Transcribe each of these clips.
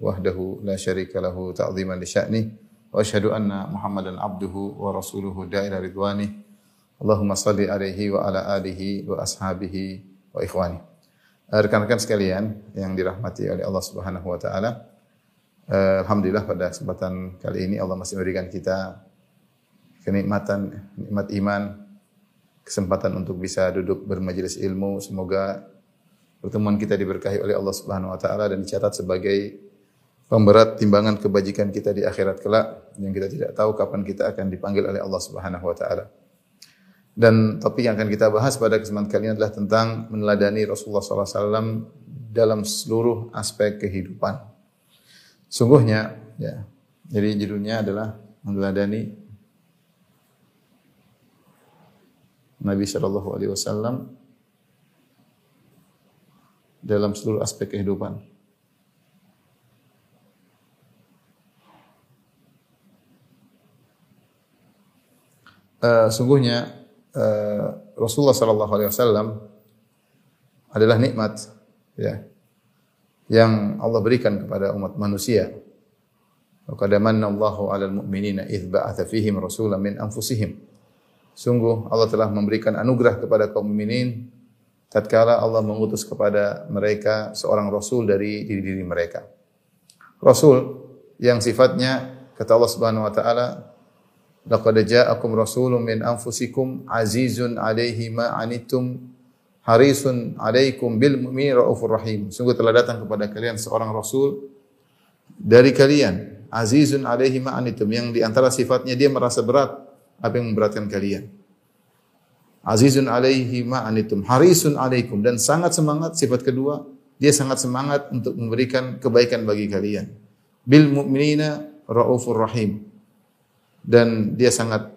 wahdahu la syarika lahu ta'ziman li sya'ni wa asyhadu anna Muhammadan abduhu wa rasuluhu da'ila ridwani. Allahumma salli alaihi wa ala alihi wa ashabihi wa ikhwani. Eh, Rekan-rekan sekalian yang dirahmati oleh Allah Subhanahu wa taala, Eh, Alhamdulillah pada kesempatan kali ini Allah masih memberikan kita kenikmatan, nikmat iman, kesempatan untuk bisa duduk bermajelis ilmu. Semoga pertemuan kita diberkahi oleh Allah Subhanahu wa taala dan dicatat sebagai pemberat timbangan kebajikan kita di akhirat kelak yang kita tidak tahu kapan kita akan dipanggil oleh Allah Subhanahu wa taala. Dan topik yang akan kita bahas pada kesempatan kali ini adalah tentang meneladani Rasulullah SAW dalam seluruh aspek kehidupan. Sungguhnya, ya. Jadi judulnya adalah meneladani Nabi Shallallahu Alaihi Wasallam dalam seluruh aspek kehidupan. Eh, sungguhnya eh, Rasulullah Shallallahu Alaihi Wasallam adalah nikmat, ya, yang Allah berikan kepada umat manusia. Qad manna Allahu 'alal mu'minina idz ba'atha fihim rasulan min anfusihim. Sungguh Allah telah memberikan anugerah kepada kaum mukminin tatkala Allah mengutus kepada mereka seorang rasul dari diri-diri mereka. Rasul yang sifatnya kata Allah Subhanahu wa taala laqad ja'akum rasulun min anfusikum azizun 'alaihi ma 'anittum harisun alaikum bil mu'minin raufur rahim. Sungguh telah datang kepada kalian seorang rasul dari kalian, azizun alaihi ma anitum yang di antara sifatnya dia merasa berat apa yang memberatkan kalian. Azizun alaihi ma anitum, harisun alaikum dan sangat semangat sifat kedua, dia sangat semangat untuk memberikan kebaikan bagi kalian. Bil mu'minina raufur rahim. Dan dia sangat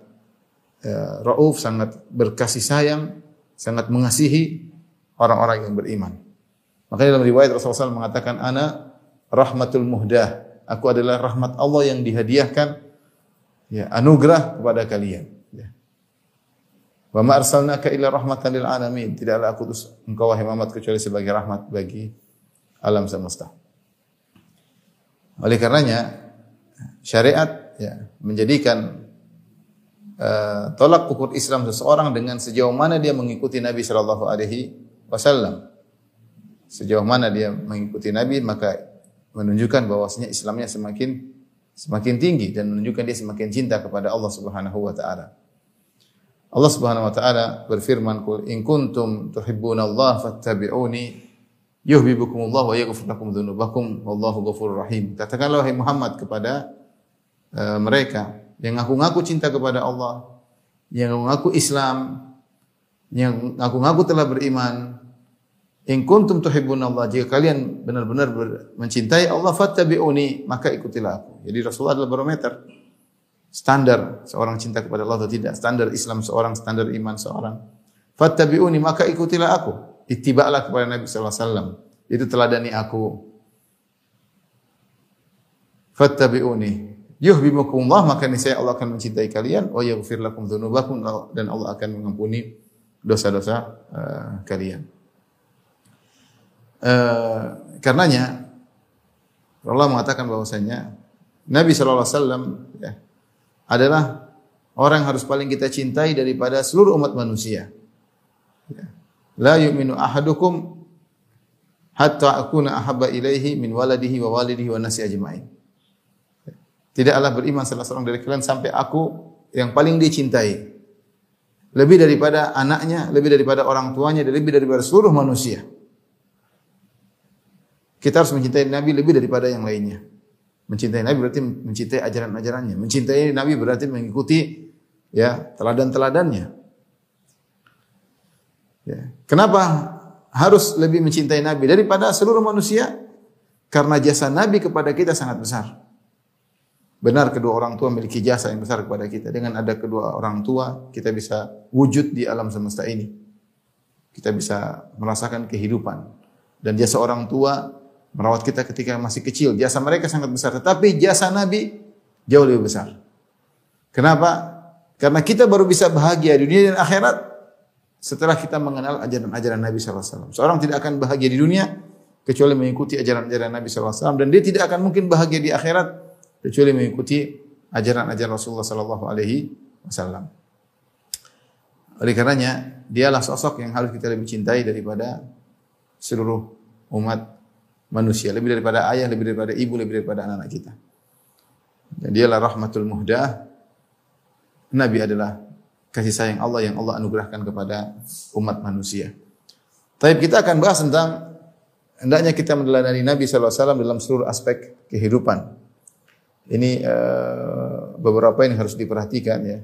uh, rauf, sangat berkasih sayang sangat mengasihi orang-orang yang beriman. Makanya dalam riwayat Rasulullah SAW mengatakan, Ana rahmatul muhdah. Aku adalah rahmat Allah yang dihadiahkan, ya, anugerah kepada kalian. Ya. Wa ma arsalnaka illa rahmatan lil alamin. Tidaklah aku utus engkau wahai Muhammad kecuali sebagai rahmat bagi alam semesta. Oleh karenanya syariat ya, menjadikan uh, tolak ukur Islam seseorang dengan sejauh mana dia mengikuti Nabi Shallallahu Alaihi Wasallam. Sejauh mana dia mengikuti Nabi maka menunjukkan bahwasanya Islamnya semakin semakin tinggi dan menunjukkan dia semakin cinta kepada Allah Subhanahu Wa Taala. Allah Subhanahu Wa Taala berfirman, "Qul in kuntum tuhibbunallaha fattabi'uni yuhibbukumullah wa yaghfir lakum dzunubakum wallahu ghafurur rahim." Katakanlah wahai Muhammad kepada uh, mereka yang ngaku-ngaku cinta kepada Allah, yang ngaku Islam, yang ngaku-ngaku telah beriman, in kuntum tuhibbunallah, jika kalian benar-benar mencintai Allah, fattabi'uni, maka ikutilah aku. Jadi Rasulullah adalah barometer. Standar seorang cinta kepada Allah atau tidak, standar Islam seorang, standar iman seorang. Fattabi'uni, maka ikutilah aku. Ittiba'lah kepada Nabi SAW. Itu teladani aku. Fattabi'uni, yuhibbukumullah maka niscaya Allah akan mencintai kalian wa yaghfir lakum dzunubakum dan Allah akan mengampuni dosa-dosa uh, kalian. Uh, karenanya Allah mengatakan bahwasanya Nabi sallallahu alaihi wasallam ya, adalah orang yang harus paling kita cintai daripada seluruh umat manusia. Ya. La yu'minu ahadukum hatta akuna ahabba ilaihi min waladihi wa walidihi wa nasi ajma'in. Tidaklah beriman salah seorang dari kalian sampai aku yang paling dicintai. Lebih daripada anaknya, lebih daripada orang tuanya, lebih daripada seluruh manusia. Kita harus mencintai Nabi lebih daripada yang lainnya. Mencintai Nabi berarti mencintai ajaran-ajarannya. Mencintai Nabi berarti mengikuti ya teladan-teladannya. Ya. Kenapa harus lebih mencintai Nabi daripada seluruh manusia? karena jasa Nabi kepada kita sangat besar. Benar kedua orang tua memiliki jasa yang besar kepada kita. Dengan ada kedua orang tua, kita bisa wujud di alam semesta ini. Kita bisa merasakan kehidupan. Dan jasa orang tua merawat kita ketika masih kecil. Jasa mereka sangat besar. Tetapi jasa Nabi jauh lebih besar. Kenapa? Karena kita baru bisa bahagia di dunia dan akhirat setelah kita mengenal ajaran-ajaran Nabi SAW. Seorang tidak akan bahagia di dunia kecuali mengikuti ajaran-ajaran Nabi SAW dan dia tidak akan mungkin bahagia di akhirat kecuali mengikuti ajaran-ajaran Rasulullah Sallallahu Alaihi Wasallam. Oleh karenanya, dialah sosok yang harus kita lebih cintai daripada seluruh umat manusia, lebih daripada ayah, lebih daripada ibu, lebih daripada anak-anak kita. Dan dialah rahmatul muhdah. Nabi adalah kasih sayang Allah yang Allah anugerahkan kepada umat manusia. Tapi kita akan bahas tentang hendaknya kita meneladani Nabi SAW dalam seluruh aspek kehidupan. Ini uh, beberapa yang harus diperhatikan ya.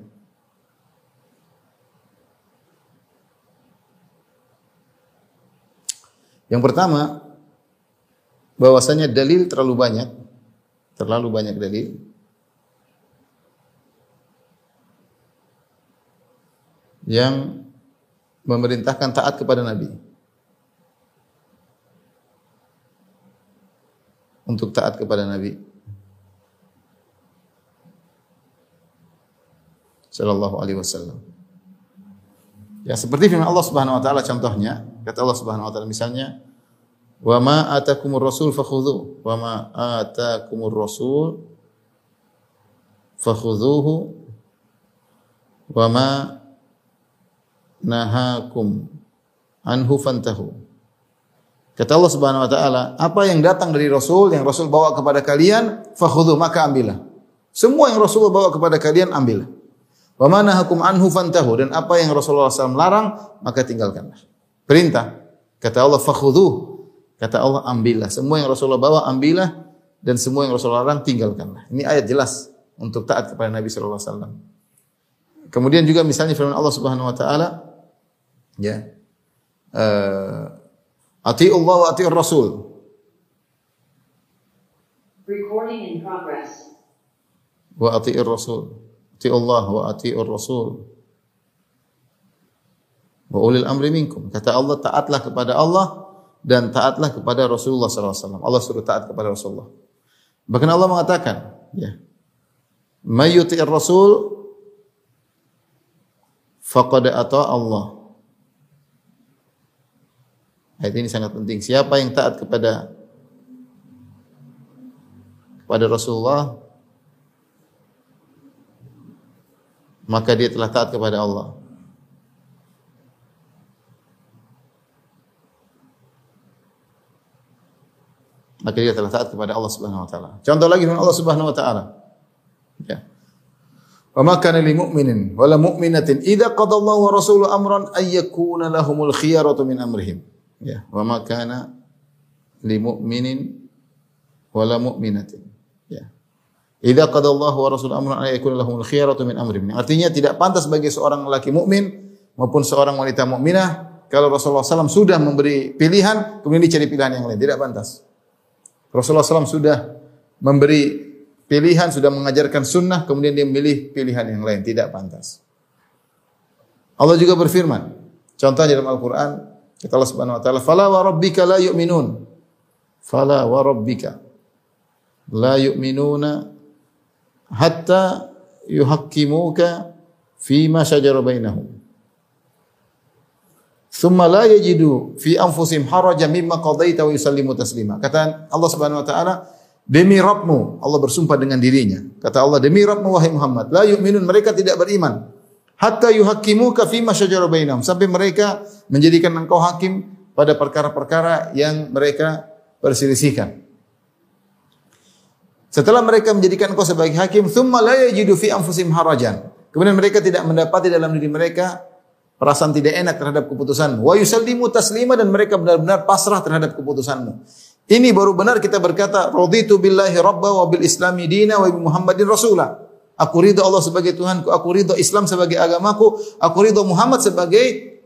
Yang pertama, bahwasanya dalil terlalu banyak, terlalu banyak dalil. Yang memerintahkan taat kepada Nabi. untuk taat kepada Nabi sallallahu alaihi wasallam. Ya seperti firman Allah Subhanahu wa taala contohnya, kata Allah Subhanahu wa taala misalnya, "Wa ma atakumur rasul fakhudhu wa ma atakumur rasul fakhudhuhu wa ma nahakum anhu fantahu." Kata Allah Subhanahu wa taala, apa yang datang dari Rasul, yang Rasul bawa kepada kalian, fakhudhu maka ambillah. Semua yang Rasul bawa kepada kalian ambillah. Wa manahakum anhu fantahu dan apa yang Rasulullah SAW larang maka tinggalkanlah. Perintah. Kata Allah fakhudhu. Kata Allah ambillah. Semua yang Rasulullah bawa ambillah dan semua yang Rasulullah larang tinggalkanlah. Ini ayat jelas untuk taat kepada Nabi sallallahu alaihi wasallam. Kemudian juga misalnya firman Allah Subhanahu wa taala ya. Uh, Allah wa ati'ur Rasul. Recording in progress. Wa ati'ur Rasul. Allah wa ati'ur Rasul. Wa ulil amri minkum. Kata Allah, taatlah kepada Allah dan taatlah kepada Rasulullah SAW. Allah suruh taat kepada Rasulullah. Bahkan Allah mengatakan, ya, Mayyuti'ir Rasul faqad ata Allah. Ayat ini sangat penting. Siapa yang taat kepada kepada Rasulullah maka dia telah taat kepada Allah. Maka dia telah taat kepada Allah Subhanahu wa taala. Contoh lagi dengan Allah Subhanahu wa taala. Ya. Wa ma kana lil mu'minin wala mu'minatin idza qada Allah wa rasuluhu amran ay yakuna lahumul khiyaratu min amrihim. Ya, wa ma kana li mu'minin wala mu'minatin. Ya. Idza qada Allah wa rasul amran ay yakuna lahumul khiyaratu min amrihim. Artinya tidak pantas bagi seorang laki mukmin maupun seorang wanita mukminah kalau Rasulullah SAW sudah memberi pilihan kemudian dicari pilihan yang lain tidak pantas. Rasulullah SAW sudah memberi pilihan, sudah mengajarkan sunnah, kemudian dia memilih pilihan yang lain. Tidak pantas. Allah juga berfirman. Contohnya dalam Al-Quran, Kata Allah Subhanahu wa taala, "Fala wa rabbika la yu'minun." Fala wa rabbika la yu'minuna hatta yuhaqqimuka ma shajara bainahum. Thumma la yajidu fi anfusihim haraja mimma qadaita wa yusallimu taslima. Kata Allah Subhanahu wa taala, demi Rabbmu, Allah bersumpah dengan dirinya. Kata Allah, demi Rabbmu wahai Muhammad, la yu'minun, mereka tidak beriman hatta yuhaqqimuka fima syajara bainahum sampai mereka menjadikan engkau hakim pada perkara-perkara yang mereka perselisihkan. Setelah mereka menjadikan engkau sebagai hakim, thumma la yajidu fi anfusihim harajan. Kemudian mereka tidak mendapati dalam diri mereka perasaan tidak enak terhadap keputusan. Wa yusallimu taslima dan mereka benar-benar pasrah terhadap keputusanmu. Ini baru benar kita berkata raditu billahi rabba wa bil islami dina wa bi Muhammadin rasula. Aku ridho Allah sebagai Tuhanku, aku ridho Islam sebagai agamaku, aku ridho Muhammad sebagai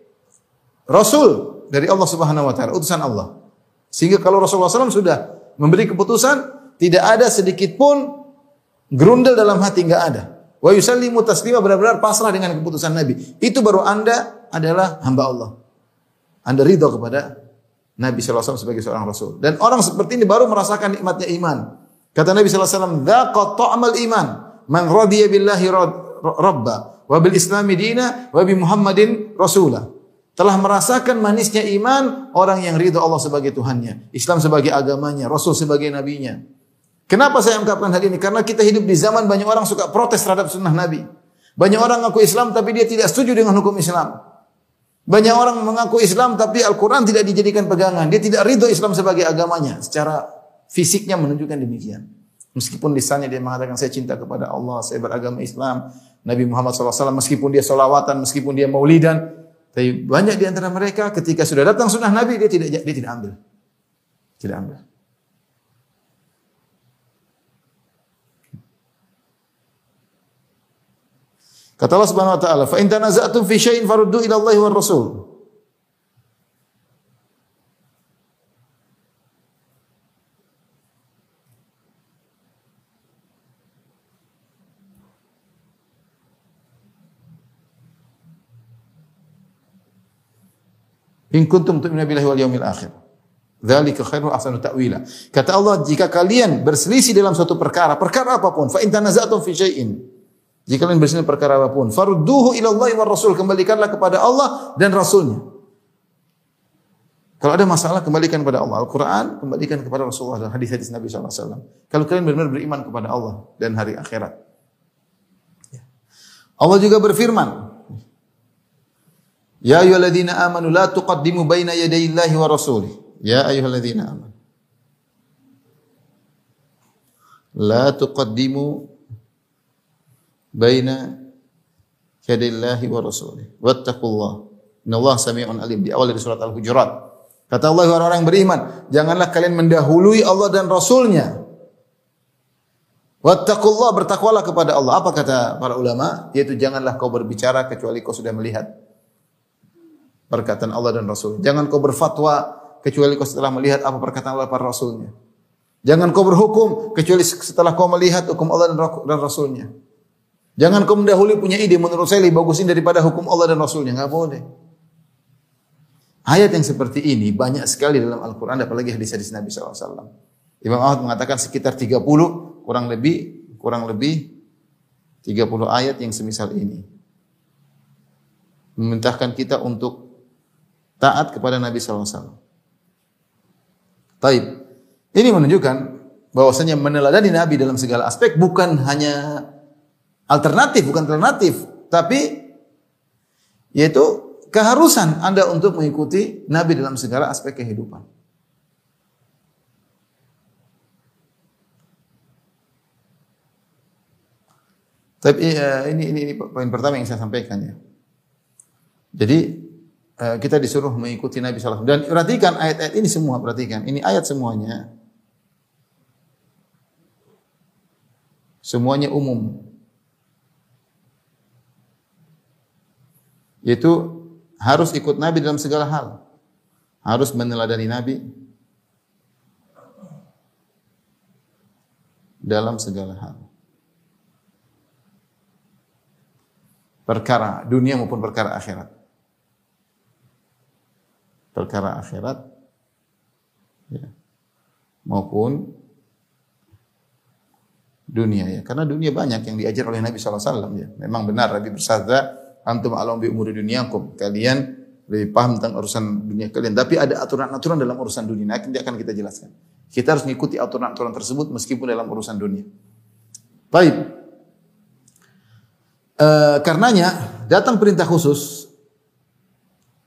Rasul dari Allah Subhanahu wa taala, utusan Allah. Sehingga kalau Rasulullah SAW sudah memberi keputusan, tidak ada sedikit pun gerundel dalam hati enggak ada. Wa yusallimu taslima benar-benar pasrah dengan keputusan Nabi. Itu baru Anda adalah hamba Allah. Anda ridho kepada Nabi SAW sebagai seorang Rasul. Dan orang seperti ini baru merasakan nikmatnya iman. Kata Nabi SAW, Dhaqa ta'amal iman. Man radiya billahi rabba. Wa bil islami dina. Wa bi Muhammadin rasulah. Telah merasakan manisnya iman orang yang ridho Allah sebagai Tuhannya. Islam sebagai agamanya. Rasul sebagai nabinya. Kenapa saya ungkapkan hal ini? Karena kita hidup di zaman banyak orang suka protes terhadap sunnah Nabi. Banyak orang mengaku Islam tapi dia tidak setuju dengan hukum Islam. Banyak orang mengaku Islam tapi Al-Quran tidak dijadikan pegangan. Dia tidak ridho Islam sebagai agamanya. Secara fisiknya menunjukkan demikian. Meskipun lisannya dia mengatakan saya cinta kepada Allah, saya beragama Islam. Nabi Muhammad SAW meskipun dia solawatan, meskipun dia maulidan. Tapi banyak di antara mereka ketika sudah datang sunnah Nabi dia tidak dia tidak ambil. Tidak ambil. Kata Allah Subhanahu wa taala, "Fa in tanaza'tum fi syai'in faruddu ila Allah war Rasul." In kuntum tu'minuna billahi wal yawmil akhir. Dzalika khairu ahsanu ta'wila. Kata Allah, jika kalian berselisih dalam suatu perkara, perkara apa pun, fa in tanaza'tum fi syai'in, jika kalian berselisih perkara apa pun, farudduhu ila Allah wa Rasul, kembalikanlah kepada Allah dan Rasulnya. Kalau ada masalah, kembalikan kepada Allah. Al-Quran, kembalikan kepada Rasulullah dan hadis-hadis Nabi SAW. Kalau kalian benar-benar beriman kepada Allah dan hari akhirat. Ya. Allah juga berfirman, Ya ayyuhalladzina amanu la tuqaddimu baina yadayillahi wa rasulih. Ya ayyuhalladzina amanu. La tuqaddimu baina yadillahi wa rasulih. Wattaqullah. Innallaha sami'un alim. Di awal dari surat Al-Hujurat. Kata Allah orang-orang yang beriman, janganlah kalian mendahului Allah dan Rasulnya. Wattaqullah bertakwalah kepada Allah. Apa kata para ulama? Yaitu janganlah kau berbicara kecuali kau sudah melihat perkataan Allah dan Rasul. Jangan kau berfatwa kecuali kau setelah melihat apa perkataan Allah dan Rasulnya. Jangan kau berhukum kecuali setelah kau melihat hukum Allah dan Rasulnya. Jangan kau mendahului punya ide menurut saya lebih bagus ini daripada hukum Allah dan Rasulnya. Enggak boleh. Ayat yang seperti ini banyak sekali dalam Al-Quran, apalagi hadis-hadis Nabi SAW. Imam Ahmad mengatakan sekitar 30, kurang lebih, kurang lebih 30 ayat yang semisal ini. Memerintahkan kita untuk taat kepada Nabi SAW. Taib. Ini menunjukkan bahwasanya meneladani Nabi dalam segala aspek bukan hanya alternatif, bukan alternatif, tapi yaitu keharusan Anda untuk mengikuti Nabi dalam segala aspek kehidupan. Tapi uh, ini, ini ini poin pertama yang saya sampaikan ya. Jadi uh, kita disuruh mengikuti Nabi SAW. Dan perhatikan ayat-ayat ini semua, perhatikan. Ini ayat semuanya. Semuanya umum. Yaitu harus ikut Nabi dalam segala hal. Harus meneladani Nabi dalam segala hal. Perkara dunia maupun perkara akhirat. Perkara akhirat ya, maupun dunia ya. Karena dunia banyak yang diajar oleh Nabi SAW ya. Memang benar Nabi bersabda, antum alam bi umuri dunyakum. Kalian lebih paham tentang urusan dunia kalian. Tapi ada aturan-aturan dalam urusan dunia. Nanti akan kita jelaskan. Kita harus mengikuti aturan-aturan tersebut meskipun dalam urusan dunia. Baik. E, karenanya datang perintah khusus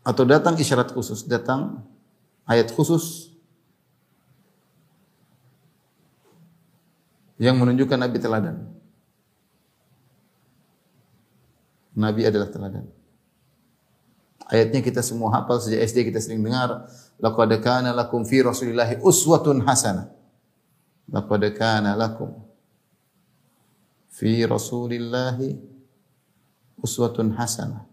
atau datang isyarat khusus, datang ayat khusus yang menunjukkan Nabi teladan. Nabi adalah teladan. Ayatnya kita semua hafal sejak SD kita sering dengar. Laqad kana lakum fi Rasulillahi uswatun hasanah. Laqad kana lakum fi Rasulillahi uswatun hasanah.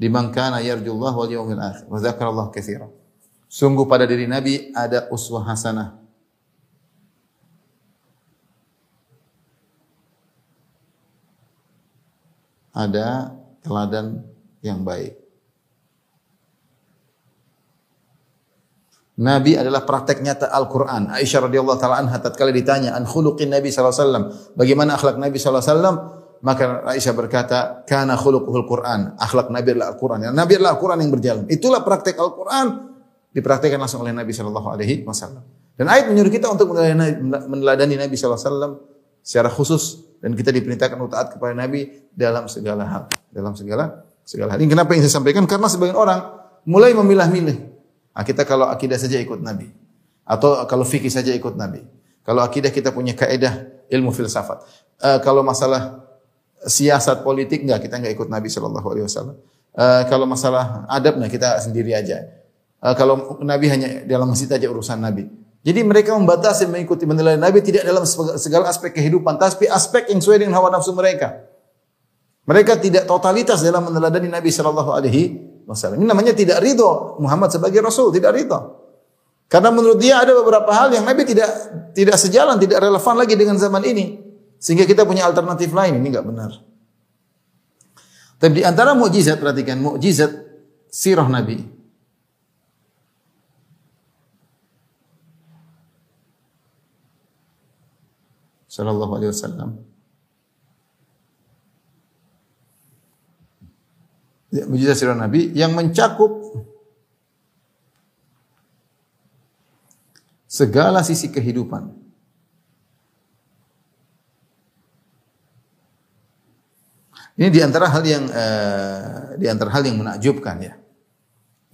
Liman kana yarjullah wal yawmil akhir wa dzakarallahu katsiran. Sungguh pada diri Nabi ada uswah hasanah ada teladan yang baik. Nabi adalah praktek nyata Al-Quran. Aisyah radhiyallahu taala anha tatkala ditanya an khuluqin Nabi wasallam, bagaimana akhlak Nabi wasallam? Maka Aisyah berkata, "Kana khuluquhul Quran." Akhlak Nabi adalah Al-Quran. Ya, Nabi adalah Al-Quran yang berjalan. Itulah praktek Al-Quran dipraktekkan langsung oleh Nabi sallallahu alaihi wasallam. Dan ayat menyuruh kita untuk meneladani Nabi sallallahu alaihi wasallam secara khusus dan kita diperintahkan untuk taat kepada Nabi dalam segala hal, dalam segala segala hal. Ini kenapa yang saya sampaikan? Karena sebagian orang mulai memilah-milih Ah, kita kalau akidah saja ikut Nabi. Atau kalau fikih saja ikut Nabi. Kalau akidah kita punya kaidah ilmu filsafat. Uh, kalau masalah siasat politik enggak, kita enggak ikut Nabi sallallahu alaihi wasallam. Uh, kalau masalah adab nah kita sendiri aja. Uh, kalau Nabi hanya dalam masjid aja urusan Nabi. Jadi mereka membatasi mengikuti menilai Nabi tidak dalam segala aspek kehidupan, tapi aspek yang sesuai dengan hawa nafsu mereka. Mereka tidak totalitas dalam meneladani Nabi Shallallahu Alaihi Wasallam. Ini namanya tidak ridho Muhammad sebagai Rasul, tidak ridho. Karena menurut dia ada beberapa hal yang Nabi tidak tidak sejalan, tidak relevan lagi dengan zaman ini. Sehingga kita punya alternatif lain, ini enggak benar. Tapi di antara mukjizat perhatikan mukjizat sirah Nabi. Sallallahu alaihi wasallam. ya, mujizat sirah Nabi yang mencakup segala sisi kehidupan. Ini di antara hal yang uh, di antara hal yang menakjubkan ya.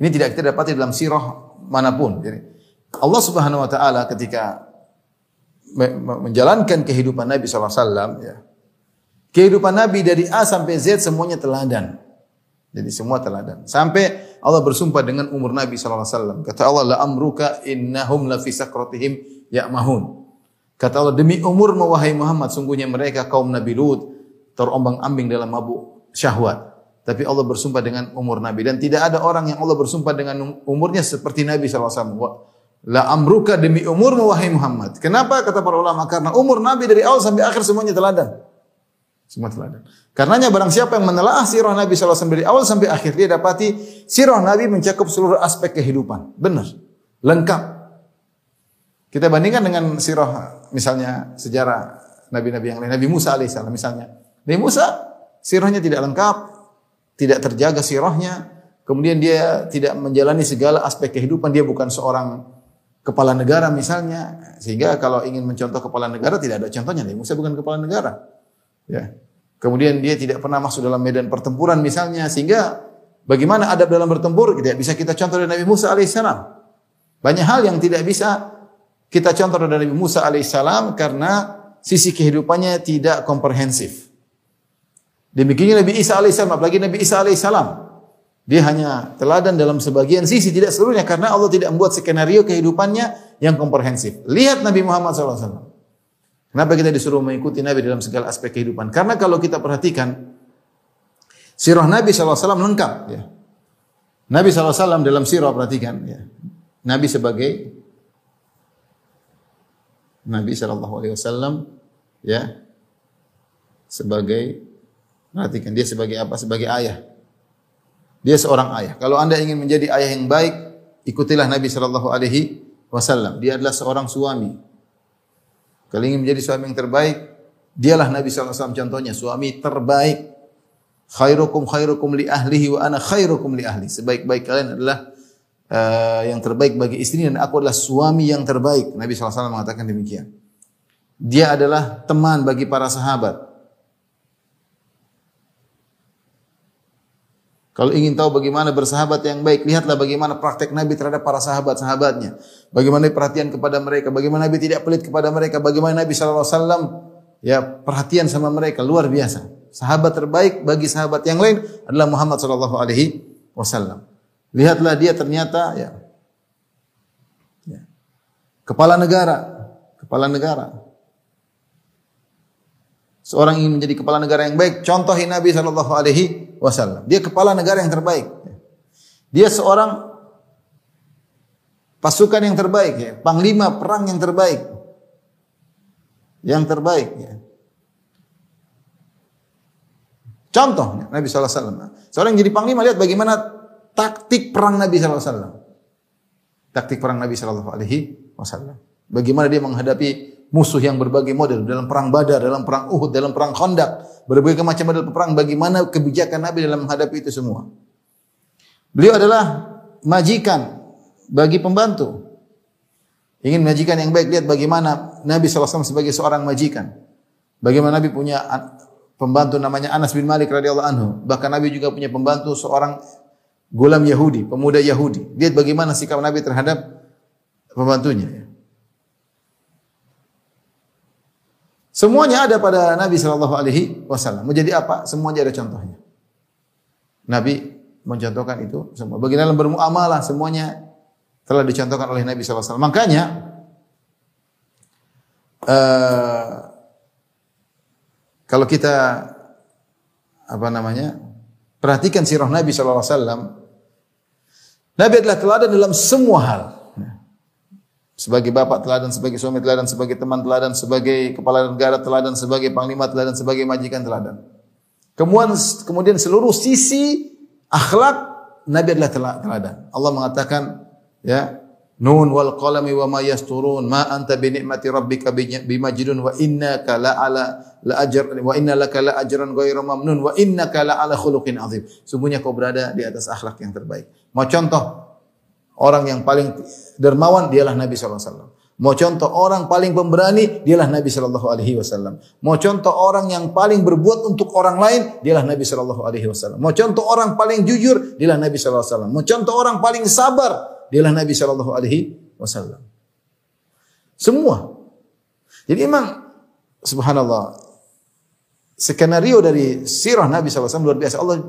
Ini tidak kita dapati dalam sirah mana pun. Jadi Allah Subhanahu wa taala ketika menjalankan kehidupan Nabi SAW ya. Kehidupan Nabi dari A sampai Z semuanya teladan. Jadi semua teladan. Sampai Allah bersumpah dengan umur Nabi SAW. Kata Allah, la amruka innahum la fi sakratihim ya'mahun. Kata Allah, demi umur wahai Muhammad, sungguhnya mereka kaum Nabi Lut terombang ambing dalam mabuk syahwat. Tapi Allah bersumpah dengan umur Nabi. Dan tidak ada orang yang Allah bersumpah dengan umurnya seperti Nabi SAW. La amruka demi umur wahai Muhammad. Kenapa? Kata para ulama. Karena umur Nabi dari awal sampai akhir semuanya teladan. Semua teladan. Karenanya barang siapa yang menelaah sirah Nabi SAW dari awal sampai akhir, dia dapati sirah Nabi mencakup seluruh aspek kehidupan. Benar. Lengkap. Kita bandingkan dengan sirah misalnya sejarah Nabi-Nabi yang lain. Nabi Musa alaihissalam misalnya. Nabi Musa sirahnya tidak lengkap, tidak terjaga sirahnya. Kemudian dia tidak menjalani segala aspek kehidupan. Dia bukan seorang kepala negara misalnya. Sehingga kalau ingin mencontoh kepala negara tidak ada contohnya. Nabi Musa bukan kepala negara. Ya. Kemudian dia tidak pernah masuk dalam medan pertempuran misalnya sehingga bagaimana adab dalam bertempur tidak bisa kita contoh dari Nabi Musa alaihissalam. Banyak hal yang tidak bisa kita contoh dari Nabi Musa alaihissalam karena sisi kehidupannya tidak komprehensif. Demikian Nabi Isa alaihissalam, apalagi Nabi Isa alaihissalam. Dia hanya teladan dalam sebagian sisi, tidak seluruhnya karena Allah tidak membuat skenario kehidupannya yang komprehensif. Lihat Nabi Muhammad SAW. Kenapa kita disuruh mengikuti Nabi dalam segala aspek kehidupan? Karena kalau kita perhatikan sirah Nabi SAW lengkap. Ya. Nabi SAW dalam sirah perhatikan. Ya. Nabi sebagai Nabi SAW ya sebagai perhatikan dia sebagai apa? Sebagai ayah. Dia seorang ayah. Kalau anda ingin menjadi ayah yang baik, ikutilah Nabi Shallallahu Alaihi Wasallam. Dia adalah seorang suami. Kalau ingin menjadi suami yang terbaik, dialah Nabi SAW contohnya, suami terbaik. Khairukum khairukum li ahlihi wa ana khairukum li ahli. Sebaik-baik kalian adalah uh, yang terbaik bagi istri dan aku adalah suami yang terbaik. Nabi SAW mengatakan demikian. Dia adalah teman bagi para sahabat. Kalau ingin tahu bagaimana bersahabat yang baik, lihatlah bagaimana praktek Nabi terhadap para sahabat-sahabatnya. Bagaimana perhatian kepada mereka, bagaimana Nabi tidak pelit kepada mereka, bagaimana Nabi SAW ya perhatian sama mereka luar biasa. Sahabat terbaik bagi sahabat yang lain adalah Muhammad sallallahu alaihi wasallam. Lihatlah dia ternyata ya, ya kepala negara, kepala negara. Seorang ingin menjadi kepala negara yang baik, contohi Nabi sallallahu alaihi wasallam. Dia kepala negara yang terbaik. Dia seorang pasukan yang terbaik ya, panglima perang yang terbaik. Yang terbaik ya. Contohnya Nabi SAW. Seorang yang jadi panglima lihat bagaimana taktik perang Nabi SAW. Taktik perang Nabi SAW. Bagaimana dia menghadapi musuh yang berbagai model dalam perang Badar, dalam perang Uhud, dalam perang Khandaq, berbagai macam model perang. Bagaimana kebijakan Nabi dalam menghadapi itu semua. Beliau adalah majikan bagi pembantu. Ingin majikan yang baik, lihat bagaimana Nabi SAW sebagai seorang majikan. Bagaimana Nabi punya pembantu namanya Anas bin Malik radhiyallahu anhu. Bahkan Nabi juga punya pembantu seorang gulam Yahudi, pemuda Yahudi. Lihat bagaimana sikap Nabi terhadap pembantunya. Semuanya ada pada Nabi Shallallahu Alaihi Wasallam. Mau jadi apa? Semuanya ada contohnya. Nabi mencontohkan itu semua. Bagaimana dalam bermuamalah semuanya telah dicontohkan oleh Nabi SAW. Makanya uh, kalau kita apa namanya perhatikan sirah Nabi SAW, Nabi adalah teladan dalam semua hal. Sebagai bapak teladan, sebagai suami teladan, sebagai teman teladan, sebagai kepala negara teladan, sebagai panglima teladan, sebagai majikan teladan. Kemudian, kemudian seluruh sisi akhlak Nabi adalah teladan. Allah mengatakan ya Nun wal qalami wa ma yasturun ma anta bi ni'mati rabbika bimajnun wa innaka la ala la ajr wa inna la ajran ghairu mamnun wa innaka la ala khuluqin azim. Sungguhnya kau berada di atas akhlak yang terbaik. Mau contoh orang yang paling dermawan dialah Nabi wasallam. Mau contoh orang paling pemberani dialah Nabi sallallahu alaihi wasallam. Mau contoh orang yang paling berbuat untuk orang lain dialah Nabi sallallahu alaihi wasallam. Mau contoh orang paling jujur dialah Nabi sallallahu alaihi wasallam. Mau contoh orang paling sabar dialah Nabi Shallallahu Alaihi Wasallam. Semua. Jadi memang subhanallah skenario dari sirah Nabi SAW luar biasa. Allah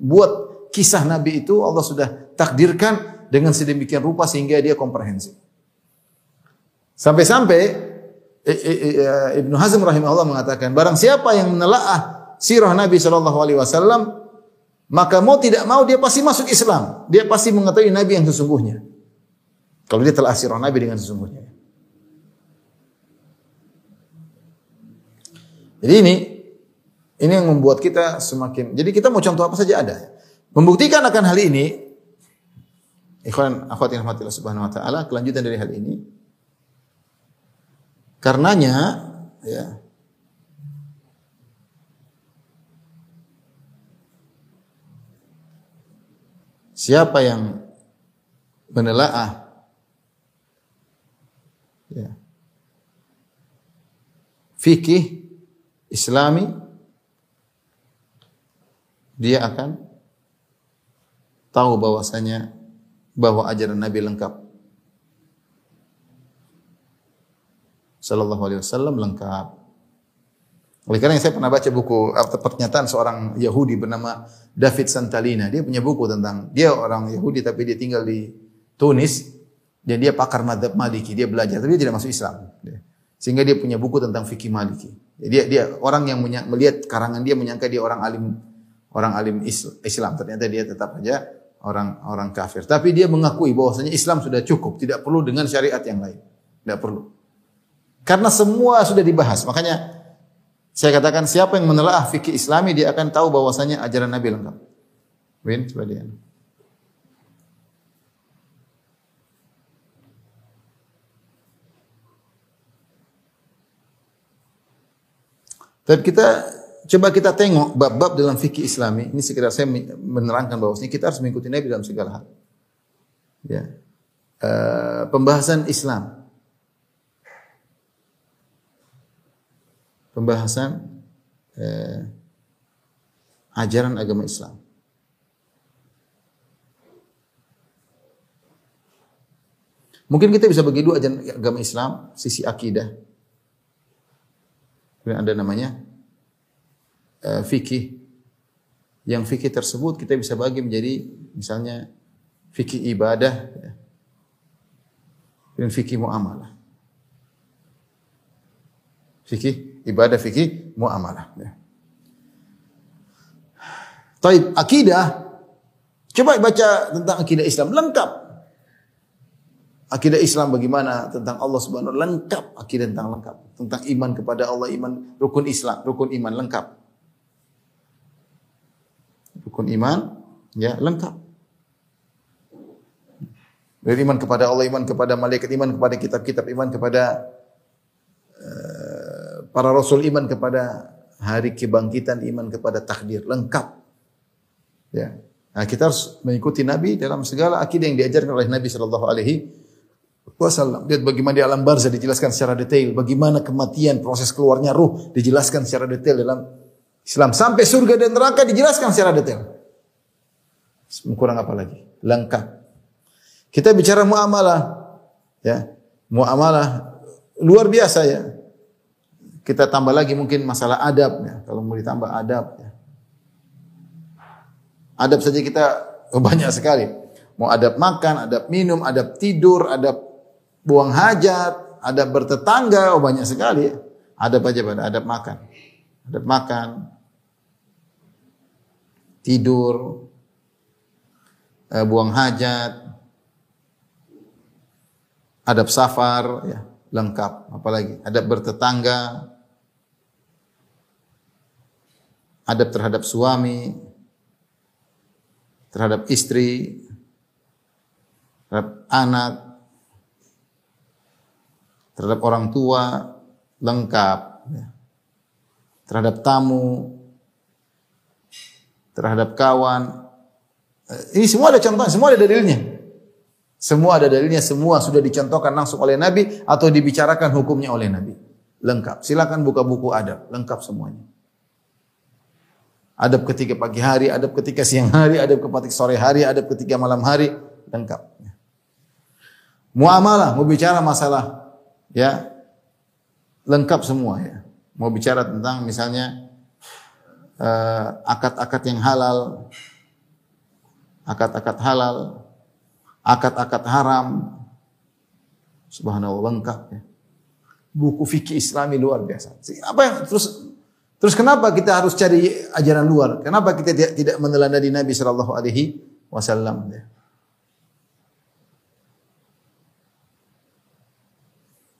buat kisah Nabi itu Allah sudah takdirkan dengan sedemikian rupa sehingga dia komprehensif. Sampai-sampai Ibnu Hazm rahimahullah mengatakan barang siapa yang menelaah sirah Nabi Shallallahu alaihi wasallam maka mau tidak mau dia pasti masuk Islam. Dia pasti mengetahui Nabi yang sesungguhnya. Kalau dia telah asirah Nabi dengan sesungguhnya. Jadi ini ini yang membuat kita semakin. Jadi kita mau contoh apa saja ada. Membuktikan akan hal ini, ikhwan akhwat yang rahmatillah subhanahu wa taala, kelanjutan dari hal ini. Karenanya ya, Siapa yang menelaah ya, fikih Islami dia akan tahu bahwasanya bahwa ajaran Nabi lengkap. Sallallahu alaihi wasallam lengkap. Oleh karena saya pernah baca buku atau pernyataan seorang Yahudi bernama David Santalina. Dia punya buku tentang dia orang Yahudi tapi dia tinggal di Tunis dan dia pakar madhab Maliki. Dia belajar tapi dia tidak masuk Islam. Sehingga dia punya buku tentang fikih Maliki. Dia dia orang yang melihat karangan dia menyangka dia orang alim orang alim Islam. Ternyata dia tetap saja orang orang kafir. Tapi dia mengakui bahwasanya Islam sudah cukup, tidak perlu dengan syariat yang lain. Tidak perlu. Karena semua sudah dibahas. Makanya saya katakan siapa yang menelaah fikih Islami dia akan tahu bahwasanya ajaran Nabi lengkap. Win, coba dia. Dan kita coba kita tengok bab-bab dalam fikih Islami. Ini sekedar saya menerangkan bahwasanya kita harus mengikuti Nabi dalam segala hal. Ya. Uh, pembahasan Islam pembahasan eh, ajaran agama Islam. Mungkin kita bisa bagi dua ajaran agama Islam, sisi akidah. Kemudian ada namanya eh, fikih. Yang fikih tersebut kita bisa bagi menjadi misalnya fikih ibadah ya. dan fikih muamalah. Fikih ibadah, fikih muamalah. Ya. Taib akidah. Coba baca tentang akidah Islam lengkap. Akidah Islam bagaimana tentang Allah Subhanahu lengkap akidah tentang lengkap tentang iman kepada Allah iman rukun Islam rukun iman lengkap rukun iman ya lengkap. Dari iman kepada Allah, iman kepada malaikat, iman kepada kitab-kitab, iman kepada eh, para rasul, iman kepada hari kebangkitan, iman kepada takdir, lengkap. Ya. Nah, kita harus mengikuti Nabi dalam segala akidah yang diajarkan oleh Nabi sallallahu alaihi wasallam. Lihat bagaimana di alam barzah dijelaskan secara detail, bagaimana kematian, proses keluarnya ruh dijelaskan secara detail dalam Islam. Sampai surga dan neraka dijelaskan secara detail. Kurang apa lagi? Lengkap. Kita bicara muamalah, ya. Muamalah luar biasa ya. Kita tambah lagi mungkin masalah adab ya. Kalau mau ditambah adab ya. Adab saja kita banyak sekali. Mau adab makan, adab minum, adab tidur, adab buang hajat, adab bertetangga, oh banyak sekali. Ya. Adab aja pada adab makan. Adab makan, tidur, eh, buang hajat, adab safar, ya, lengkap. Apalagi adab bertetangga, adab terhadap suami, terhadap istri, terhadap anak, terhadap orang tua, lengkap. Ya. Terhadap tamu, terhadap kawan. Eh, ini semua ada contohnya, semua ada dalilnya. Semua ada dalilnya, semua sudah dicontohkan langsung oleh Nabi atau dibicarakan hukumnya oleh Nabi. Lengkap. Silakan buka buku adab, lengkap semuanya. Adab ketika pagi hari, adab ketika siang hari, adab ketika sore hari, adab ketika malam hari, lengkap. Muamalah, mau bicara masalah ya lengkap semua ya. Mau bicara tentang misalnya akad-akad yang halal, akad-akad halal, akad-akad haram. Subhanallah lengkap ya. Buku fikih Islami luar biasa. Apa yang terus terus kenapa kita harus cari ajaran luar? Kenapa kita tidak tidak meneladani Nabi sallallahu alaihi wasallam ya?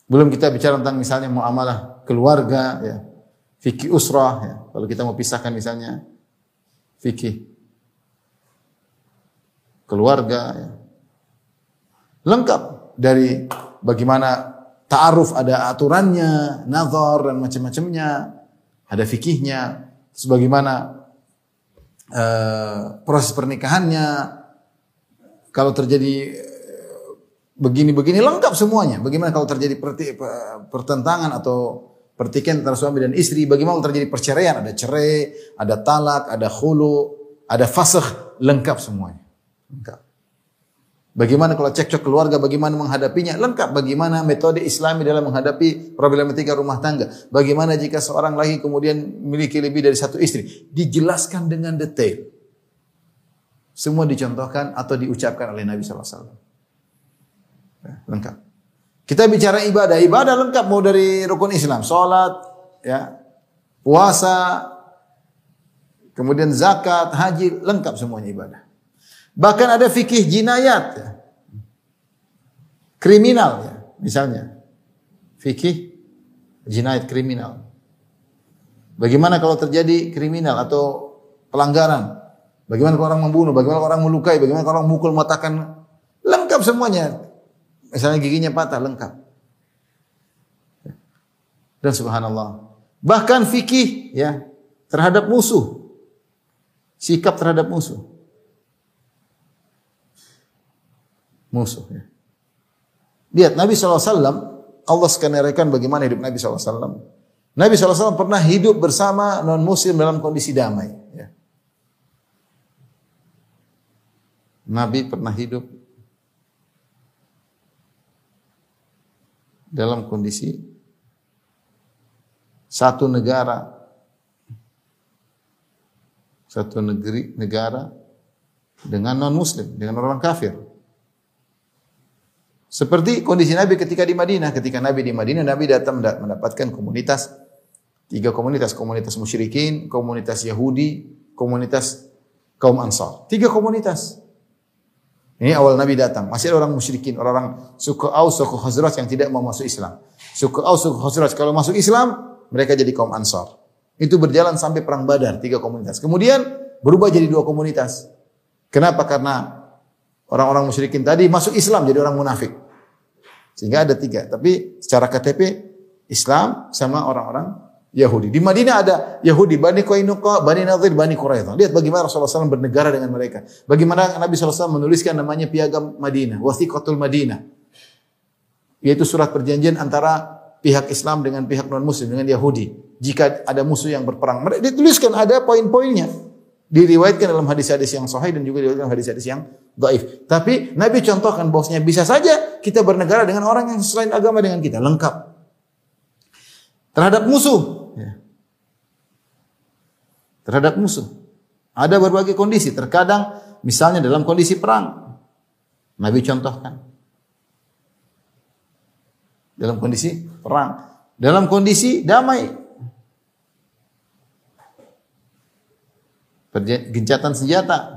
Belum kita bicara tentang misalnya muamalah keluarga ya fikih usrah ya. Kalau kita mau pisahkan misalnya fikih keluarga ya. Lengkap dari bagaimana ta'aruf ada aturannya, nazar dan macam-macamnya, ada fikihnya, terus bagaimana uh, proses pernikahannya, kalau terjadi eh, begini-begini lengkap semuanya. Bagaimana kalau terjadi pertentangan atau pertikaian antara suami dan istri, bagaimana terjadi perceraian, ada cerai, ada talak, ada khulu, ada fasakh, lengkap semuanya. Lengkap. Bagaimana kalau cekcok keluarga, bagaimana menghadapinya? Lengkap. Bagaimana metode islami dalam menghadapi problematika rumah tangga. Bagaimana jika seorang lagi kemudian memiliki lebih dari satu istri. Dijelaskan dengan detail. Semua dicontohkan atau diucapkan oleh Nabi SAW. Ya, lengkap. Kita bicara ibadah, ibadah lengkap mau dari rukun Islam, salat, ya, puasa, kemudian zakat, haji, lengkap semuanya ibadah. Bahkan ada fikih jinayat, ya. kriminal, ya, misalnya, fikih jinayat kriminal. Bagaimana kalau terjadi kriminal atau pelanggaran? Bagaimana kalau orang membunuh? Bagaimana kalau orang melukai? Bagaimana kalau orang mukul, matakan? Lengkap semuanya. Misalnya giginya patah lengkap. Dan subhanallah. Bahkan fikih ya terhadap musuh. Sikap terhadap musuh. Musuh ya. Lihat Nabi SAW, Allah skenarikan bagaimana hidup Nabi SAW. Nabi SAW pernah hidup bersama non muslim dalam kondisi damai. Ya. Nabi pernah hidup dalam kondisi satu negara satu negeri negara dengan non muslim dengan orang kafir. Seperti kondisi Nabi ketika di Madinah. Ketika Nabi di Madinah Nabi datang mendapatkan komunitas tiga komunitas. Komunitas musyrikin komunitas Yahudi komunitas kaum Ansar. Tiga komunitas ini awal Nabi datang. Masih ada orang musyrikin, orang-orang suku Aus, suku Khazraj yang tidak mau masuk Islam. Suku Aus, suku Khazraj kalau masuk Islam, mereka jadi kaum Ansar. Itu berjalan sampai perang Badar, tiga komunitas. Kemudian berubah jadi dua komunitas. Kenapa? Karena orang-orang musyrikin tadi masuk Islam jadi orang munafik. Sehingga ada tiga. Tapi secara KTP Islam sama orang-orang Yahudi. Di Madinah ada Yahudi, Bani Qainuqa, Bani Nadir, Bani Quraidah. Lihat bagaimana Rasulullah SAW bernegara dengan mereka. Bagaimana Nabi SAW menuliskan namanya piagam Madinah, Wathiqatul Madinah. Yaitu surat perjanjian antara pihak Islam dengan pihak non-muslim, dengan Yahudi. Jika ada musuh yang berperang. Mereka dituliskan ada poin-poinnya. Diriwayatkan dalam hadis-hadis yang sahih dan juga diriwayatkan hadis-hadis yang dhaif. Tapi Nabi contohkan bahwasanya bisa saja kita bernegara dengan orang yang selain agama dengan kita, lengkap. Terhadap musuh, ya. terhadap musuh. Ada berbagai kondisi. Terkadang misalnya dalam kondisi perang. Nabi contohkan. Dalam kondisi perang. Dalam kondisi damai. Gencatan senjata.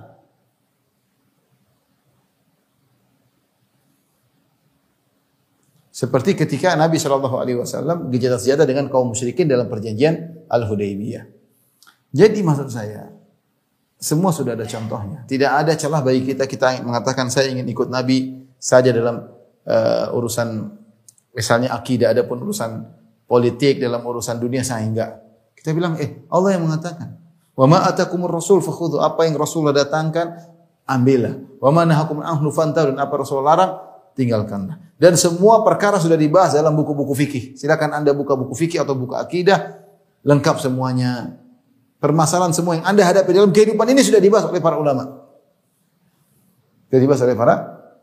Seperti ketika Nabi Shallallahu Alaihi Wasallam gencatan senjata dengan kaum musyrikin dalam perjanjian Al Hudaybiyah. Jadi maksud saya, semua sudah ada contohnya. Tidak ada celah bagi kita kita mengatakan saya ingin ikut Nabi saja dalam uh, urusan misalnya akidah, ada pun urusan politik dalam urusan dunia saya enggak. Kita bilang, eh Allah yang mengatakan, wa ma atakumur rasul fakhudhu apa yang Rasulullah datangkan ambillah. Wa ma nahakum anhu fantahu dan apa Rasul larang tinggalkanlah. Dan semua perkara sudah dibahas dalam buku-buku fikih. Silakan Anda buka buku fikih atau buku akidah, lengkap semuanya. Permasalahan semua yang Anda hadapi dalam kehidupan ini sudah dibahas oleh para ulama. Sudah dibahas oleh para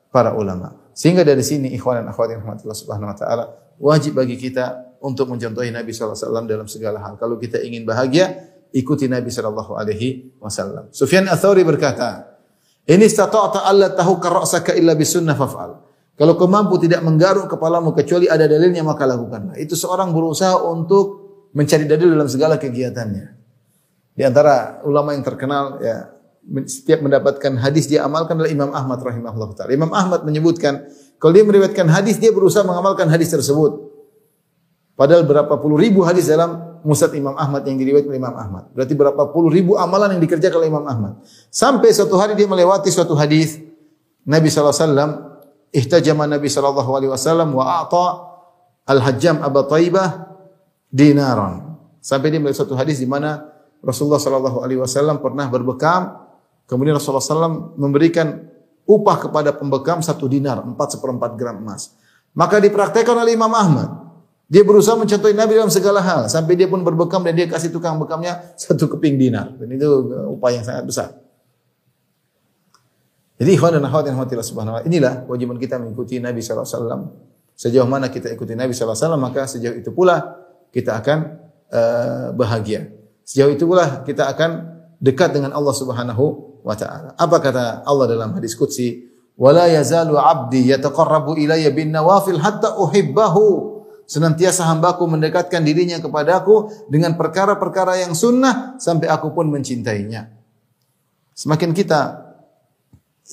para ulama. Sehingga dari sini ikhwan dan akhwat yang rahmatullah subhanahu wa taala, wajib bagi kita untuk mencontohi Nabi wasallam dalam segala hal. Kalau kita ingin bahagia, ikuti Nabi sallallahu alaihi wasallam. Sufyan berkata, "Ini istata'ta alla tahukka ra'saka illa bisunnah faf'al." Kalau kau mampu tidak menggaruk kepalamu kecuali ada dalilnya maka lakukanlah. Itu seorang berusaha untuk mencari dalil dalam segala kegiatannya. Di antara ulama yang terkenal ya setiap mendapatkan hadis dia amalkan adalah Imam Ahmad rahimahullah taala. Imam Ahmad menyebutkan kalau dia meriwayatkan hadis dia berusaha mengamalkan hadis tersebut. Padahal berapa puluh ribu hadis dalam Musad Imam Ahmad yang diriwayatkan oleh Imam Ahmad. Berarti berapa puluh ribu amalan yang dikerjakan oleh Imam Ahmad. Sampai suatu hari dia melewati suatu hadis Nabi SAW ihtajama Nabi sallallahu alaihi wasallam wa a'ta al-Hajjam Abu Taibah dinaran. Sampai dia melihat satu hadis di mana Rasulullah sallallahu alaihi wasallam pernah berbekam, kemudian Rasulullah SAW memberikan upah kepada pembekam satu dinar, empat seperempat gram emas. Maka dipraktekkan oleh Imam Ahmad. Dia berusaha mencontohi Nabi dalam segala hal. Sampai dia pun berbekam dan dia kasih tukang bekamnya satu keping dinar. Dan itu upah yang sangat besar. Jadi ikhwan dan akhwat yang rahmatillah subhanahu wa inilah kewajiban kita mengikuti Nabi wasallam. Sejauh mana kita ikuti Nabi wasallam maka sejauh itu pula kita akan uh, bahagia. Sejauh itu pula kita akan dekat dengan Allah Subhanahu wa taala. Apa kata Allah dalam hadis qudsi? Wala yazalu 'abdi yataqarrabu ilayya bin nawafil hatta uhibbahu. Senantiasa hambaku mendekatkan dirinya kepadaku dengan perkara-perkara yang sunnah sampai aku pun mencintainya. Semakin kita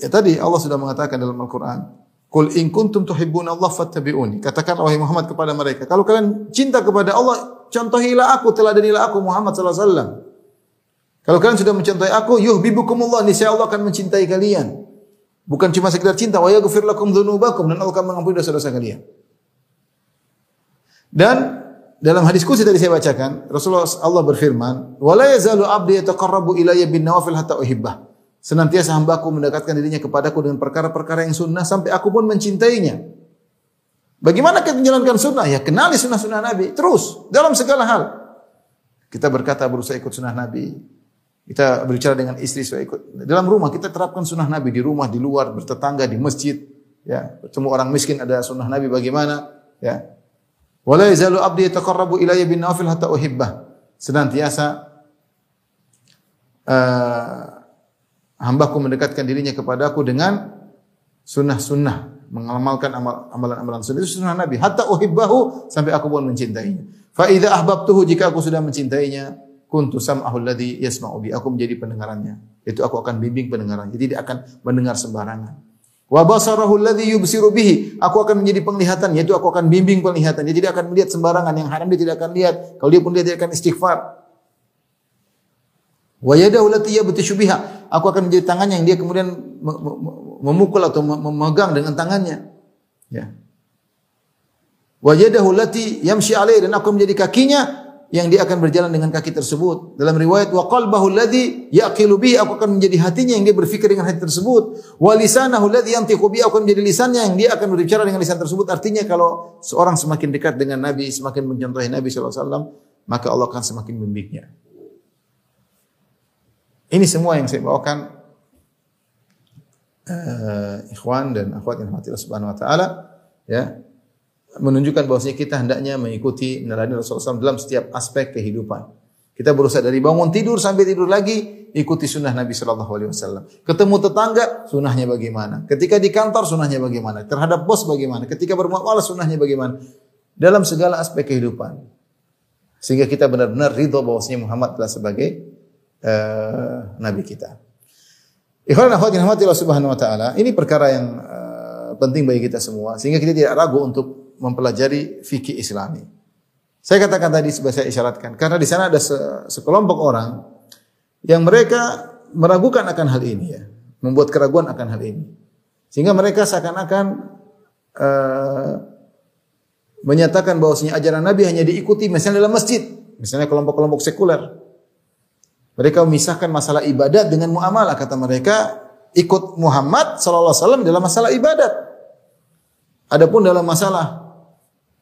Ya tadi Allah sudah mengatakan dalam Al-Quran, Qul in kuntum tuhibbuna Allah fattabi'uni. Katakan wahai Muhammad kepada mereka, kalau kalian cinta kepada Allah, contohilah aku, teladanilah aku Muhammad sallallahu alaihi wasallam. Kalau kalian sudah mencintai aku, yuhibbukumullah, niscaya Allah akan mencintai kalian. Bukan cuma sekedar cinta, wa yaghfir lakum dzunubakum dan Allah akan mengampuni dosa-dosa kalian. Dan dalam hadis kursi tadi saya bacakan, Rasulullah Allah berfirman, "Wa la yazalu 'abdi yataqarrabu ilayya bin nawafil hatta uhibbah." Senantiasa hambaku mendekatkan dirinya kepadaku dengan perkara-perkara yang sunnah sampai aku pun mencintainya. Bagaimana kita menjalankan sunnah? Ya kenali sunnah-sunnah Nabi. Terus, dalam segala hal. Kita berkata berusaha ikut sunnah Nabi. Kita berbicara dengan istri supaya ikut. Dalam rumah kita terapkan sunnah Nabi. Di rumah, di luar, bertetangga, di masjid. Ya, bertemu orang miskin ada sunnah Nabi bagaimana. Ya. Wala yazalu abdi yataqarrabu ilayya bin nawafil hatta uhibbah. Senantiasa uh, hambaku mendekatkan dirinya kepadaku dengan sunnah-sunnah mengamalkan amalan-amalan sunnah. Itu sunnah Nabi. Hatta uhibbahu sampai aku pun mencintainya. Fa idza ahbabtuhu jika aku sudah mencintainya kuntu sam'ahu alladhi yasma'u bi. Aku menjadi pendengarannya. Itu aku akan bimbing pendengarannya. Jadi dia akan mendengar sembarangan. Wa basarahu alladhi yubsiru bihi. Aku akan menjadi penglihatan yaitu aku akan bimbing penglihatan. Jadi dia akan melihat sembarangan. Yang haram dia tidak akan lihat. Kalau dia pun dia tidak akan istighfar. Wa yadahu allati yabtishu biha. Aku akan menjadi tangannya yang dia kemudian me- me- me- memukul atau mem- memegang dengan tangannya. Ya. Wa yadahu allati yamshi alaihi dan aku menjadi kakinya yang dia akan berjalan dengan kaki tersebut. Dalam riwayat wa qalbahu alladhi yaqilu aku akan menjadi hatinya yang dia berfikir dengan hati tersebut. Wa lisanahu alladhi yantiqu aku akan menjadi lisannya yang dia akan berbicara dengan lisan tersebut. Artinya kalau seorang semakin dekat dengan Nabi, semakin mencontohi Nabi sallallahu alaihi wasallam, maka Allah akan semakin membimbingnya. Ini semua yang saya bawakan eh, ikhwan dan akhwat yang rahmati Subhanahu wa taala ya menunjukkan bahwasanya kita hendaknya mengikuti meneladani Rasulullah SAW dalam setiap aspek kehidupan. Kita berusaha dari bangun tidur sampai tidur lagi ikuti sunnah Nabi Shallallahu Alaihi Wasallam. Ketemu tetangga sunnahnya bagaimana? Ketika di kantor sunnahnya bagaimana? Terhadap bos bagaimana? Ketika bermuamalah sunnahnya bagaimana? Dalam segala aspek kehidupan. Sehingga kita benar-benar ridho bahwasanya Muhammad adalah sebagai eh, nabi kita. Ikhwan akhwat yang Allah Subhanahu wa taala, ini perkara yang eh, penting bagi kita semua sehingga kita tidak ragu untuk mempelajari fikih Islami. Saya katakan tadi sebagai saya isyaratkan karena di sana ada se- sekelompok orang yang mereka meragukan akan hal ini ya, membuat keraguan akan hal ini. Sehingga mereka seakan-akan eh, menyatakan bahwasanya ajaran Nabi hanya diikuti misalnya dalam masjid, misalnya kelompok-kelompok sekuler. Mereka memisahkan masalah ibadat dengan muamalah kata mereka ikut Muhammad sallallahu alaihi wasallam dalam masalah ibadat. Adapun dalam masalah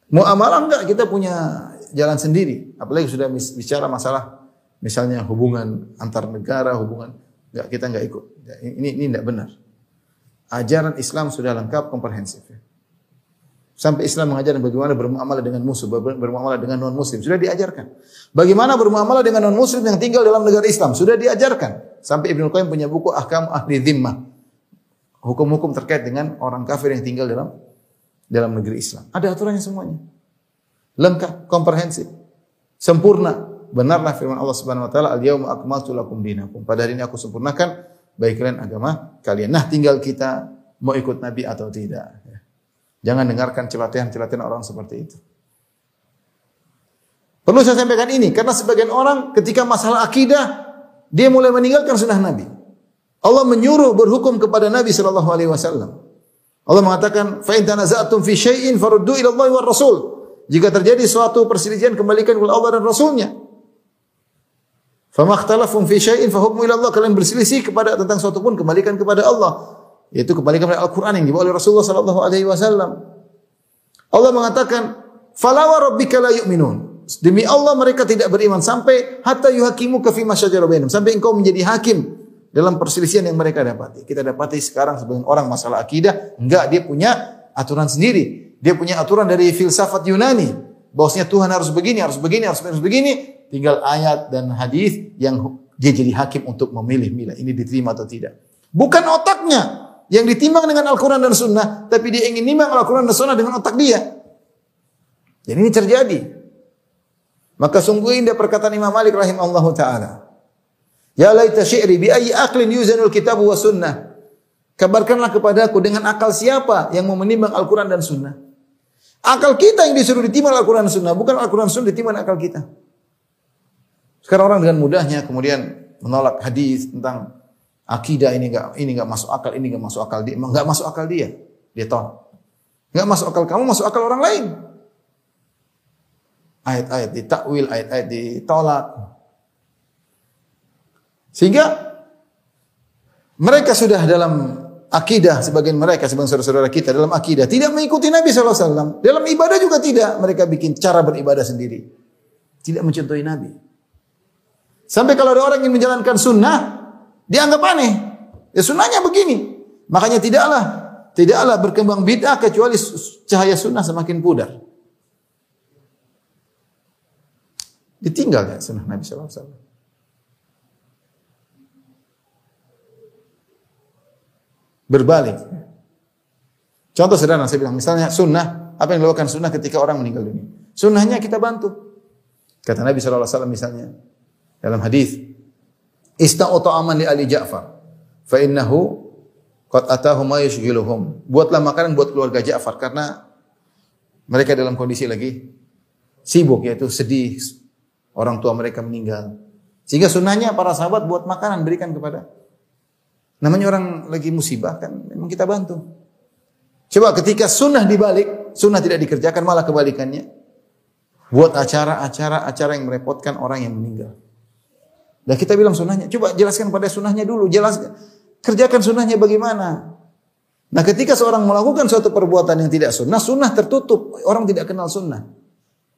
muamalah enggak kita punya jalan sendiri. Apalagi sudah bicara masalah misalnya hubungan antar negara, hubungan enggak kita enggak ikut. Ini ini enggak benar. Ajaran Islam sudah lengkap komprehensif. ya. Sampai Islam mengajarkan bagaimana bermuamalah dengan musuh, ber- bermuamalah dengan non muslim sudah diajarkan. Bagaimana bermuamalah dengan non muslim yang tinggal dalam negara Islam sudah diajarkan. Sampai Ibnu Qayyim punya buku Ahkam Ahli Dhimmah. Hukum-hukum terkait dengan orang kafir yang tinggal dalam dalam negeri Islam. Ada aturannya semuanya. Lengkap, komprehensif, sempurna. Benarlah firman Allah Subhanahu wa taala, "Al-yauma akmaltu lakum dinakum." Pada hari ini aku sempurnakan bagi kalian agama kalian. Nah, tinggal kita mau ikut Nabi atau tidak. Jangan dengarkan celotehan-celotehan orang seperti itu. Perlu saya sampaikan ini karena sebagian orang ketika masalah akidah dia mulai meninggalkan sunnah Nabi. Allah menyuruh berhukum kepada Nabi sallallahu alaihi wasallam. Allah mengatakan, "Fa in tanaza'tum fi syai'in faruddu ila Allah Rasul." Jika terjadi suatu perselisihan kembalikan kepada Allah dan Rasulnya. Fama ikhtalafum fi syai'in fahukmu ila Allah. Kalian berselisih kepada tentang suatu pun kembalikan kepada Allah. Yaitu kembalikan kepada Al-Qur'an yang dibawa oleh Rasulullah sallallahu alaihi wasallam. Allah mengatakan, "Fala wa rabbika la yu'minun." Demi Allah mereka tidak beriman sampai hatta yuhakimu ka fi masyajara bainahum. Sampai engkau menjadi hakim dalam perselisihan yang mereka dapati. Kita dapati sekarang sebagian orang masalah akidah, enggak dia punya aturan sendiri. Dia punya aturan dari filsafat Yunani. Bahwasanya Tuhan harus begini, harus begini, harus harus begini. Tinggal ayat dan hadis yang dia jadi hakim untuk memilih-milih ini diterima atau tidak. Bukan otaknya yang ditimbang dengan Al-Quran dan Sunnah, tapi dia ingin nimbang Al-Quran dan Sunnah dengan otak dia. Dan ini terjadi. Maka sungguh indah perkataan Imam Malik rahimahullah ta'ala. Ya laita syi'ri bi ayyi aqlin yuzanul kitab wa sunnah. Kabarkanlah kepadaku dengan akal siapa yang mau menimbang Al-Quran dan Sunnah. Akal kita yang disuruh ditimbang Al-Quran dan Sunnah, bukan Al-Quran dan Sunnah ditimbang akal kita. Sekarang orang dengan mudahnya kemudian menolak hadis tentang akidah ini enggak ini enggak masuk akal, ini enggak masuk akal dia, enggak masuk akal dia. Dia tolak. Enggak masuk akal kamu, masuk akal orang lain. Ayat-ayat ditakwil, ayat-ayat ditolak. Sehingga mereka sudah dalam akidah sebagian mereka sebagian saudara-saudara kita dalam akidah tidak mengikuti Nabi SAW dalam ibadah juga tidak mereka bikin cara beribadah sendiri tidak mencontohi Nabi sampai kalau ada orang yang menjalankan sunnah dianggap aneh ya sunnahnya begini makanya tidaklah tidaklah berkembang bid'ah kecuali cahaya sunnah semakin pudar ditinggal ya sunnah Nabi SAW berbalik. Contoh sederhana saya bilang, misalnya sunnah, apa yang dilakukan sunnah ketika orang meninggal dunia? Sunnahnya kita bantu. Kata Nabi SAW misalnya, dalam hadis, Ista'u ta'aman li Ali Ja'far, fa innahu qad atahu ma yushghiluhum. Buatlah makanan buat keluarga Ja'far karena mereka dalam kondisi lagi sibuk yaitu sedih orang tua mereka meninggal. Sehingga sunnahnya para sahabat buat makanan berikan kepada. Namanya orang lagi musibah kan memang kita bantu. Coba ketika sunnah dibalik, sunnah tidak dikerjakan malah kebalikannya. Buat acara-acara acara yang merepotkan orang yang meninggal. Dan kita bilang sunnahnya, coba jelaskan pada sunnahnya dulu, jelaskan. Kerjakan sunnahnya bagaimana. Nah ketika seorang melakukan suatu perbuatan yang tidak sunnah, sunnah tertutup, orang tidak kenal sunnah.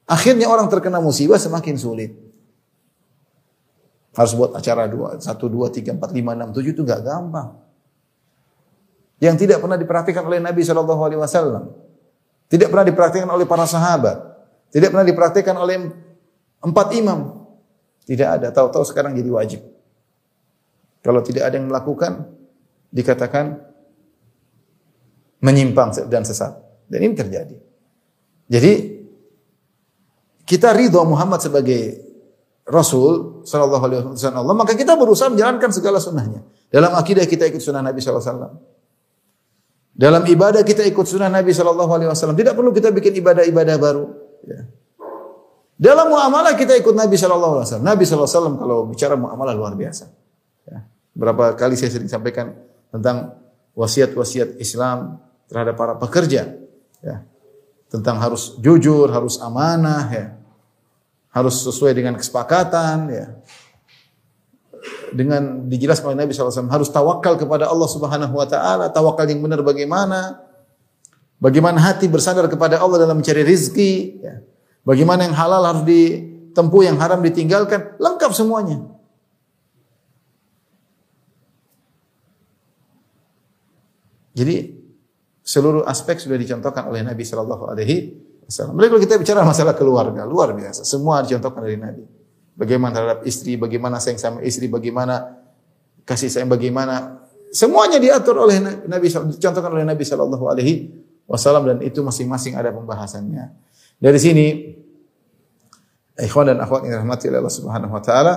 Akhirnya orang terkena musibah semakin sulit. Harus buat acara dua, satu, dua, tiga, empat, lima, enam, tujuh itu gak gampang. Yang tidak pernah diperhatikan oleh Nabi Wasallam, tidak pernah diperhatikan oleh para sahabat, tidak pernah diperhatikan oleh empat imam. Tidak ada. Tahu-tahu sekarang jadi wajib. Kalau tidak ada yang melakukan, dikatakan menyimpang dan sesat. Dan ini terjadi. Jadi kita ridho Muhammad sebagai Rasul Sallallahu Alaihi Wasallam maka kita berusaha menjalankan segala sunnahnya. Dalam akidah kita ikut sunnah Nabi Sallallahu Alaihi Wasallam. Dalam ibadah kita ikut sunnah Nabi Sallallahu Alaihi Wasallam. Tidak perlu kita bikin ibadah-ibadah baru. Ya. Dalam muamalah kita ikut Nabi Shallallahu Alaihi Wasallam. Nabi Shallallahu Alaihi Wasallam kalau bicara muamalah luar biasa. Ya. Berapa kali saya sering sampaikan tentang wasiat-wasiat Islam terhadap para pekerja. Ya. Tentang harus jujur, harus amanah, ya. harus sesuai dengan kesepakatan. Ya. Dengan dijelaskan oleh Nabi SAW, harus tawakal kepada Allah Subhanahu Wa Taala. Tawakal yang benar bagaimana? Bagaimana hati bersandar kepada Allah dalam mencari rizki. Ya Bagaimana yang halal harus ditempuh, yang haram ditinggalkan, lengkap semuanya. Jadi seluruh aspek sudah dicontohkan oleh Nabi Shallallahu Alaihi Wasallam. Mereka kita bicara masalah keluarga, luar biasa. Semua dicontohkan dari Nabi. Bagaimana terhadap istri, bagaimana sayang sama istri, bagaimana kasih sayang, bagaimana semuanya diatur oleh Nabi, dicontohkan oleh Nabi Shallallahu Alaihi Wasallam dan itu masing-masing ada pembahasannya. Dari sini ikhwan dan akhwat yang dirahmati oleh Allah Subhanahu wa taala,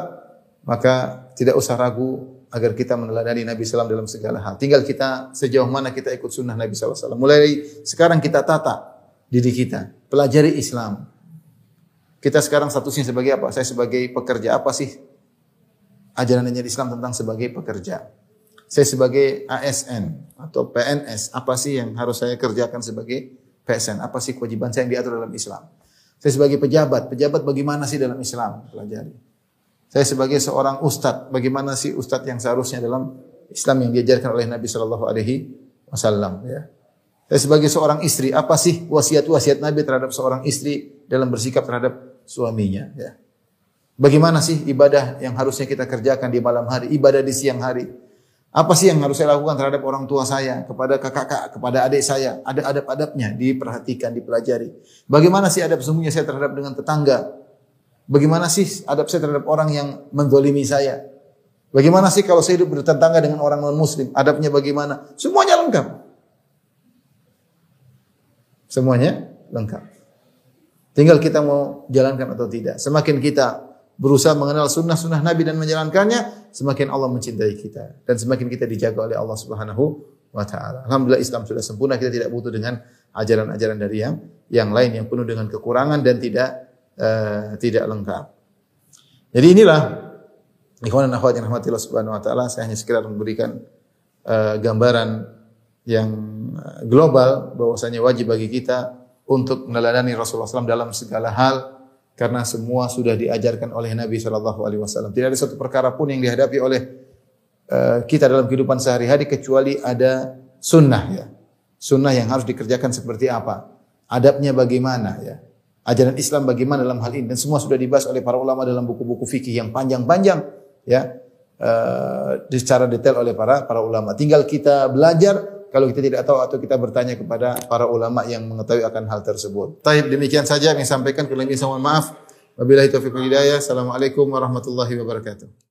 maka tidak usah ragu agar kita meneladani Nabi SAW dalam segala hal. Tinggal kita sejauh mana kita ikut sunnah Nabi SAW. Mulai sekarang kita tata diri kita, pelajari Islam. Kita sekarang statusnya sebagai apa? Saya sebagai pekerja. Apa sih ajaran Islam tentang sebagai pekerja? Saya sebagai ASN atau PNS. Apa sih yang harus saya kerjakan sebagai PSN. Apa sih kewajiban saya yang diatur dalam Islam? Saya sebagai pejabat, pejabat bagaimana sih dalam Islam? Pelajari. Saya sebagai seorang ustadz, bagaimana sih ustadz yang seharusnya dalam Islam yang diajarkan oleh Nabi Shallallahu Alaihi Wasallam? Ya. Saya sebagai seorang istri, apa sih wasiat-wasiat Nabi terhadap seorang istri dalam bersikap terhadap suaminya? Ya. Bagaimana sih ibadah yang harusnya kita kerjakan di malam hari, ibadah di siang hari? Apa sih yang harus saya lakukan terhadap orang tua saya, kepada kakak, kepada adik saya? Ada adab-adabnya, diperhatikan, dipelajari. Bagaimana sih adab sesungguhnya saya terhadap dengan tetangga? Bagaimana sih adab saya terhadap orang yang mendolimi saya? Bagaimana sih kalau saya hidup bertetangga dengan orang non-muslim? Adabnya bagaimana? Semuanya lengkap. Semuanya lengkap. Tinggal kita mau jalankan atau tidak. Semakin kita berusaha mengenal sunnah-sunnah Nabi dan menjalankannya, semakin Allah mencintai kita dan semakin kita dijaga oleh Allah Subhanahu wa taala. Alhamdulillah Islam sudah sempurna, kita tidak butuh dengan ajaran-ajaran dari yang yang lain yang penuh dengan kekurangan dan tidak uh, tidak lengkap. Jadi inilah ikhwan dan akhwat yang rahmatillah subhanahu wa taala, saya hanya sekedar memberikan uh, gambaran yang global bahwasanya wajib bagi kita untuk meneladani Rasulullah SAW dalam segala hal karena semua sudah diajarkan oleh Nabi Shallallahu Alaihi Wasallam. Tidak ada satu perkara pun yang dihadapi oleh uh, kita dalam kehidupan sehari-hari kecuali ada sunnah ya. Sunnah yang harus dikerjakan seperti apa? Adabnya bagaimana ya? Ajaran Islam bagaimana dalam hal ini dan semua sudah dibahas oleh para ulama dalam buku-buku fikih yang panjang-panjang ya. Uh, secara detail oleh para para ulama. Tinggal kita belajar kalau kita tidak tahu atau kita bertanya kepada para ulama yang mengetahui akan hal tersebut. Taib demikian saja yang sampaikan kurang lebih mohon maaf. Wabillahi taufiq wal hidayah. Assalamualaikum warahmatullahi wabarakatuh.